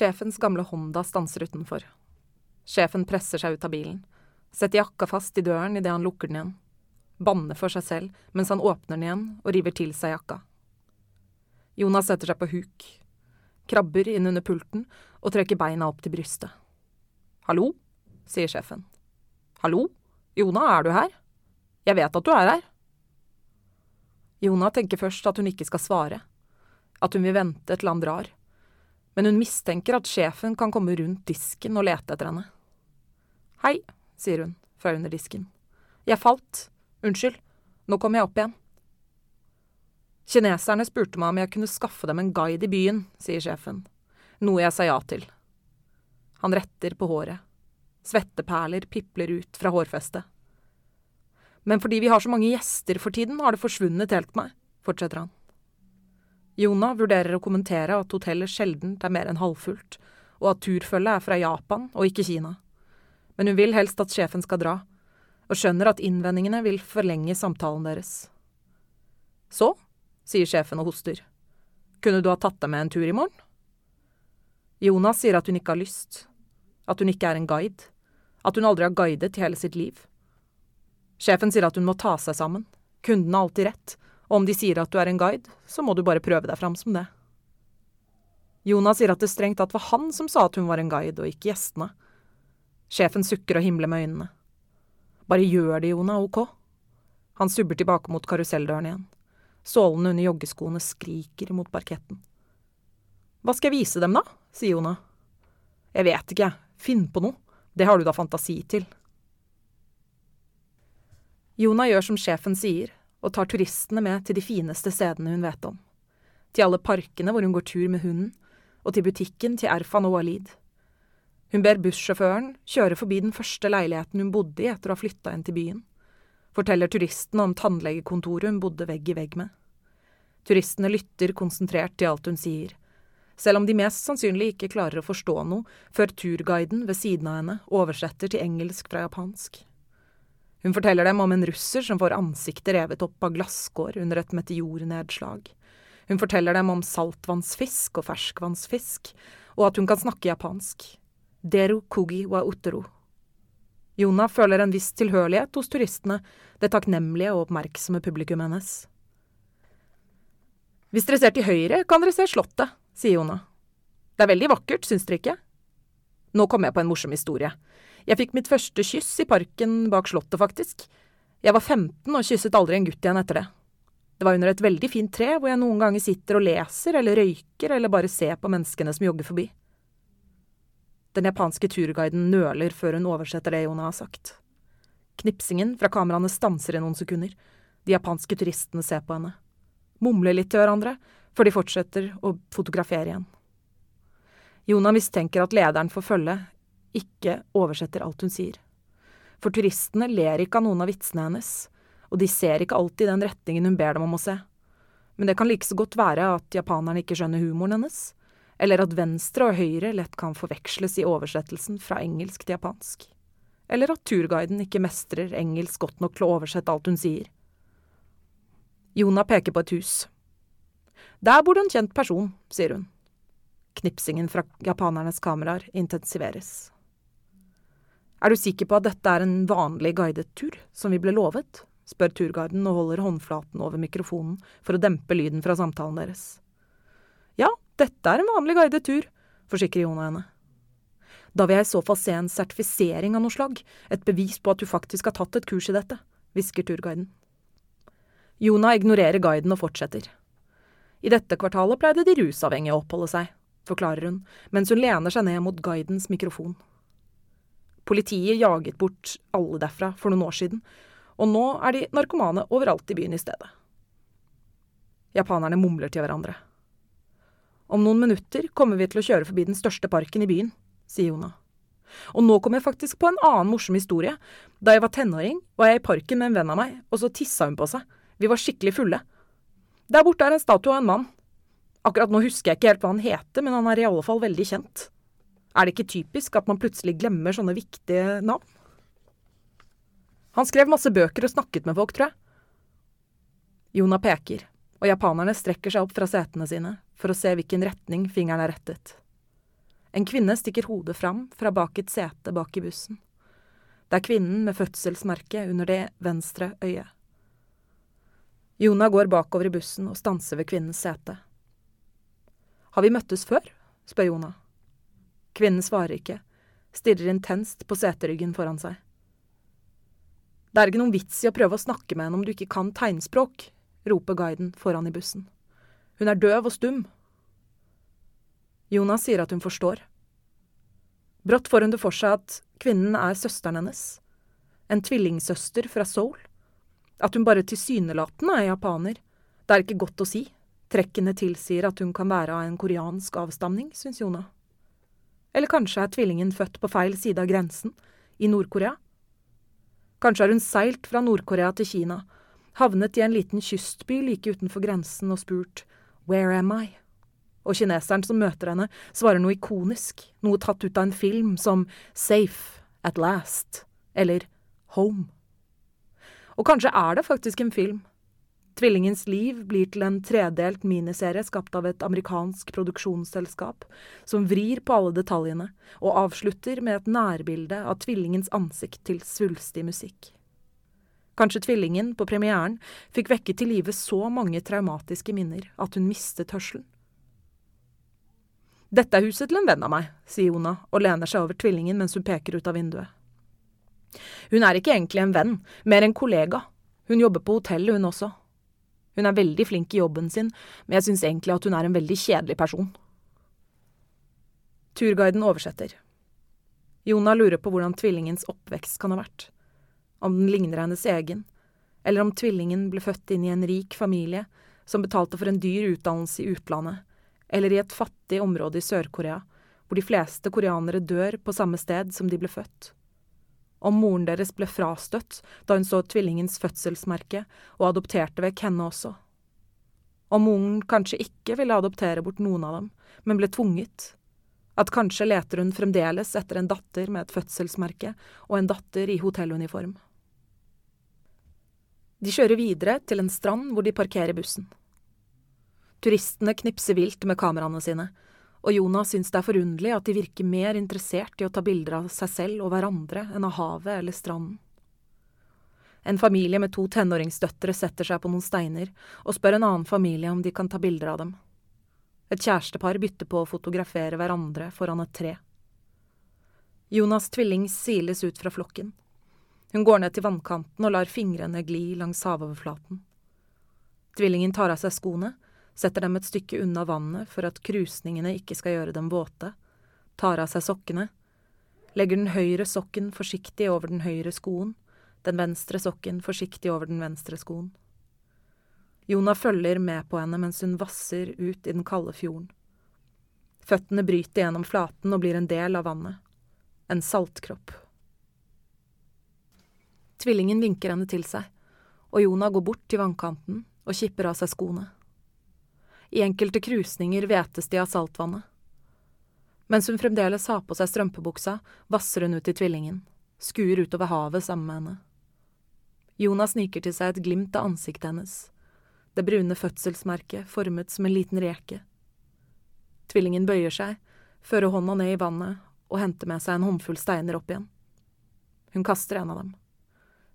Sjefens gamle Honda stanser utenfor. Sjefen presser seg ut av bilen, setter jakka fast i døren idet han lukker den igjen, banner for seg selv mens han åpner den igjen og river til seg jakka. Jonas setter seg på huk, krabber inn under pulten og trekker beina opp til brystet. Hallo? sier sjefen. Hallo? Jona, er du her? Jeg vet at du er her. Jona tenker først at hun ikke skal svare, at hun vil vente til han drar men hun mistenker at sjefen kan komme rundt disken og lete etter henne. Hei, sier hun fra under disken. Jeg falt. Unnskyld. Nå kommer jeg opp igjen. Kineserne spurte meg om jeg kunne skaffe dem en guide i byen, sier sjefen, noe jeg sa ja til. Han retter på håret. Svetteperler pipler ut fra hårfestet. Men fordi vi har så mange gjester for tiden, har det forsvunnet helt meg, fortsetter han. Jona vurderer å kommentere at hotellet sjelden er mer enn halvfullt, og at turfølget er fra Japan og ikke Kina. Men hun vil helst at sjefen skal dra, og skjønner at innvendingene vil forlenge samtalen deres. Så, sier sjefen og hoster, kunne du ha tatt deg med en tur i morgen? Jonas sier at hun ikke har lyst, at hun ikke er en guide, at hun aldri har guidet i hele sitt liv. Sjefen sier at hun må ta seg sammen, kunden har alltid rett, og om de sier at du er en guide, så må du bare prøve deg fram som det. Jonas sier at det strengt tatt var han som sa at hun var en guide, og ikke gjestene. Sjefen sukker og himler med øynene. Bare gjør det, Jona, ok? Han subber tilbake mot karuselldøren igjen. Sålene under joggeskoene skriker mot parketten. Hva skal jeg vise dem, da? sier Jona. Jeg vet ikke, Finn på noe. Det har du da fantasi til. Jona gjør som sjefen sier, og tar turistene med til de fineste stedene hun vet om. Til alle parkene hvor hun går tur med hunden, og til butikken til Erfan og Walid. Hun ber bussjåføren kjøre forbi den første leiligheten hun bodde i etter å ha flytta inn til byen. Forteller turistene om tannlegekontoret hun bodde vegg i vegg med. Turistene lytter konsentrert til alt hun sier, selv om de mest sannsynlig ikke klarer å forstå noe før turguiden ved siden av henne oversetter til engelsk fra japansk. Hun forteller dem om en russer som får ansiktet revet opp av glasskår under et meteornedslag. Hun forteller dem om saltvannsfisk og ferskvannsfisk, og at hun kan snakke japansk. Deru kugi wa utero. Jona føler en viss tilhørighet hos turistene, det takknemlige og oppmerksomme publikum hennes. Hvis dere ser til høyre, kan dere se Slottet, sier Jona. Det er veldig vakkert, syns dere ikke? Nå kom jeg på en morsom historie. Jeg fikk mitt første kyss i parken bak slottet, faktisk. Jeg var 15 og kysset aldri en gutt igjen etter det. Det var under et veldig fint tre hvor jeg noen ganger sitter og leser eller røyker eller bare ser på menneskene som jogger forbi. Den japanske turguiden nøler før hun oversetter det Jona har sagt. Knipsingen fra kameraene stanser i noen sekunder. De japanske turistene ser på henne. Mumler litt til hverandre, før de fortsetter å fotografere igjen. Jona mistenker at lederen for følget ikke oversetter alt hun sier. For turistene ler ikke av noen av vitsene hennes, og de ser ikke alltid den retningen hun ber dem om å se. Men det kan like så godt være at japanerne ikke skjønner humoren hennes, eller at venstre og høyre lett kan forveksles i oversettelsen fra engelsk til japansk. Eller at turguiden ikke mestrer engelsk godt nok til å oversette alt hun sier. Jona peker på et hus. Der bor det en kjent person, sier hun. Knipsingen fra japanernes kameraer intensiveres. Er du sikker på at dette er en vanlig guidet tur, som vi ble lovet? spør turguiden og holder håndflaten over mikrofonen for å dempe lyden fra samtalen deres. Ja, dette er en vanlig guidet tur, forsikrer Jona henne. Da vil jeg i så fall se en sertifisering av noe slag, et bevis på at du faktisk har tatt et kurs i dette, hvisker turguiden. Jona ignorerer guiden og fortsetter. I dette kvartalet pleide de rusavhengige å oppholde seg, forklarer hun, mens hun lener seg ned mot guidens mikrofon. Politiet jaget bort alle derfra for noen år siden, og nå er de narkomane overalt i byen i stedet. Japanerne mumler til hverandre. Om noen minutter kommer vi til å kjøre forbi den største parken i byen, sier Jona. Og nå kom jeg faktisk på en annen morsom historie. Da jeg var tenåring, var jeg i parken med en venn av meg, og så tissa hun på seg. Vi var skikkelig fulle. Der borte er en statue av en mann. Akkurat nå husker jeg ikke helt hva han heter, men han er i alle fall veldig kjent. Er det ikke typisk at man plutselig glemmer sånne viktige navn? Han skrev masse bøker og snakket med folk, tror jeg. Jona peker, og japanerne strekker seg opp fra setene sine for å se hvilken retning fingeren er rettet. En kvinne stikker hodet fram fra bak et sete bak i bussen. Det er kvinnen med fødselsmerke under det venstre øyet. Jona går bakover i bussen og stanser ved kvinnens sete. Har vi møttes før? spør Jona. Kvinnen svarer ikke, stirrer intenst på seteryggen foran seg. Det er ikke noen vits i å prøve å snakke med henne om du ikke kan tegnspråk, roper guiden foran i bussen. Hun er døv og stum. Jonas sier at hun forstår. Brått får hun det for seg at kvinnen er søsteren hennes, en tvillingsøster fra Seoul. At hun bare tilsynelatende er japaner, det er ikke godt å si. Trekkene tilsier at hun kan være av en koreansk avstamning, syns Jona. Eller kanskje er tvillingen født på feil side av grensen, i Nord-Korea? Kanskje har hun seilt fra Nord-Korea til Kina, havnet i en liten kystby like utenfor grensen og spurt Where am I? Og kineseren som møter henne, svarer noe ikonisk, noe tatt ut av en film som Safe, At Last, eller Home. Og kanskje er det faktisk en film. Tvillingens liv blir til en tredelt miniserie skapt av et amerikansk produksjonsselskap, som vrir på alle detaljene, og avslutter med et nærbilde av tvillingens ansikt til svulstig musikk. Kanskje tvillingen på premieren fikk vekke til live så mange traumatiske minner at hun mistet hørselen. Dette er huset til en venn av meg, sier Jona og lener seg over tvillingen mens hun peker ut av vinduet. Hun er ikke egentlig en venn, mer en kollega. Hun jobber på hotellet, hun også. Hun er veldig flink i jobben sin, men jeg syns egentlig at hun er en veldig kjedelig person. Turguiden oversetter. Jona lurer på hvordan tvillingens oppvekst kan ha vært. Om den ligner hennes egen, eller om tvillingen ble født inn i en rik familie som betalte for en dyr utdannelse i utlandet, eller i et fattig område i Sør-Korea, hvor de fleste koreanere dør på samme sted som de ble født. Om moren deres ble frastøtt da hun så tvillingens fødselsmerke og adopterte vekk henne også. Om moren kanskje ikke ville adoptere bort noen av dem, men ble tvunget. At kanskje leter hun fremdeles etter en datter med et fødselsmerke og en datter i hotelluniform. De kjører videre til en strand hvor de parkerer bussen. Turistene knipser vilt med kameraene sine, og Jonas syns det er forunderlig at de virker mer interessert i å ta bilder av seg selv og hverandre enn av havet eller stranden. En familie med to tenåringsdøtre setter seg på noen steiner og spør en annen familie om de kan ta bilder av dem. Et kjærestepar bytter på å fotografere hverandre foran et tre. Jonas' tvilling siles ut fra flokken. Hun går ned til vannkanten og lar fingrene gli langs havoverflaten. Tvillingen tar av seg skoene setter dem et stykke unna vannet for at krusningene ikke skal gjøre dem våte, tar av seg sokkene, legger den høyre sokken forsiktig over den høyre skoen, den venstre sokken forsiktig over den venstre skoen. Jona følger med på henne mens hun vasser ut i den kalde fjorden. Føttene bryter gjennom flaten og blir en del av vannet. En saltkropp. Tvillingen vinker henne til seg, og Jona går bort til vannkanten og kipper av seg skoene. I enkelte krusninger hvetes de av saltvannet. Mens hun fremdeles har på seg strømpebuksa, vasser hun ut i tvillingen, skuer utover havet sammen med henne. Jonas sniker til seg et glimt av ansiktet hennes, det brune fødselsmerket formet som en liten reke. Tvillingen bøyer seg, fører hånda ned i vannet og henter med seg en håndfull steiner opp igjen. Hun kaster en av dem.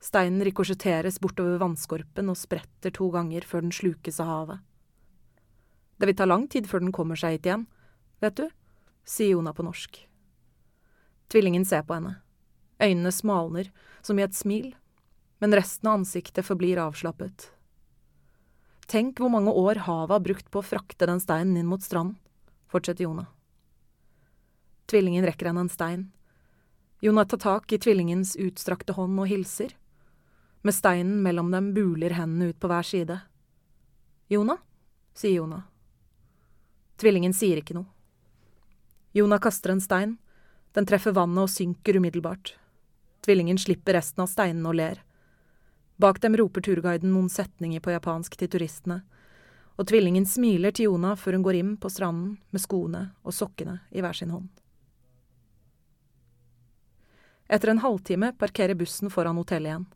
Steinen rikosjetteres bortover vannskorpen og spretter to ganger før den slukes av havet. Det vil ta lang tid før den kommer seg hit igjen, vet du, sier Jona på norsk. Tvillingen ser på henne. Øynene smalner, som i et smil, men resten av ansiktet forblir avslappet. Tenk hvor mange år havet har brukt på å frakte den steinen inn mot stranden, fortsetter Jona. Tvillingen rekker henne en stein. Jona tar tak i tvillingens utstrakte hånd og hilser. Med steinen mellom dem buler hendene ut på hver side. Jona, sier Jona. Tvillingen sier ikke noe. Jona kaster en stein. Den treffer vannet og synker umiddelbart. Tvillingen slipper resten av steinene og ler. Bak dem roper turguiden noen setninger på japansk til turistene, og tvillingen smiler til Jona før hun går inn på stranden med skoene og sokkene i hver sin hånd. Etter en halvtime parkerer bussen foran hotellet igjen.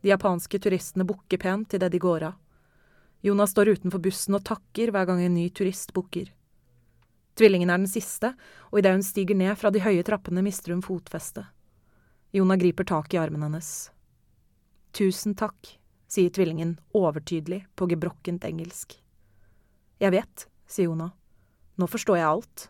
De japanske turistene bukker pent idet de går av. Jonas står utenfor bussen og takker hver gang en ny turist bukker. Tvillingen er den siste, og idet hun stiger ned fra de høye trappene, mister hun fotfestet. Jona griper tak i armen hennes. Tusen takk, sier tvillingen overtydelig på gebrokkent engelsk. Jeg vet, sier Jona. Nå forstår jeg alt.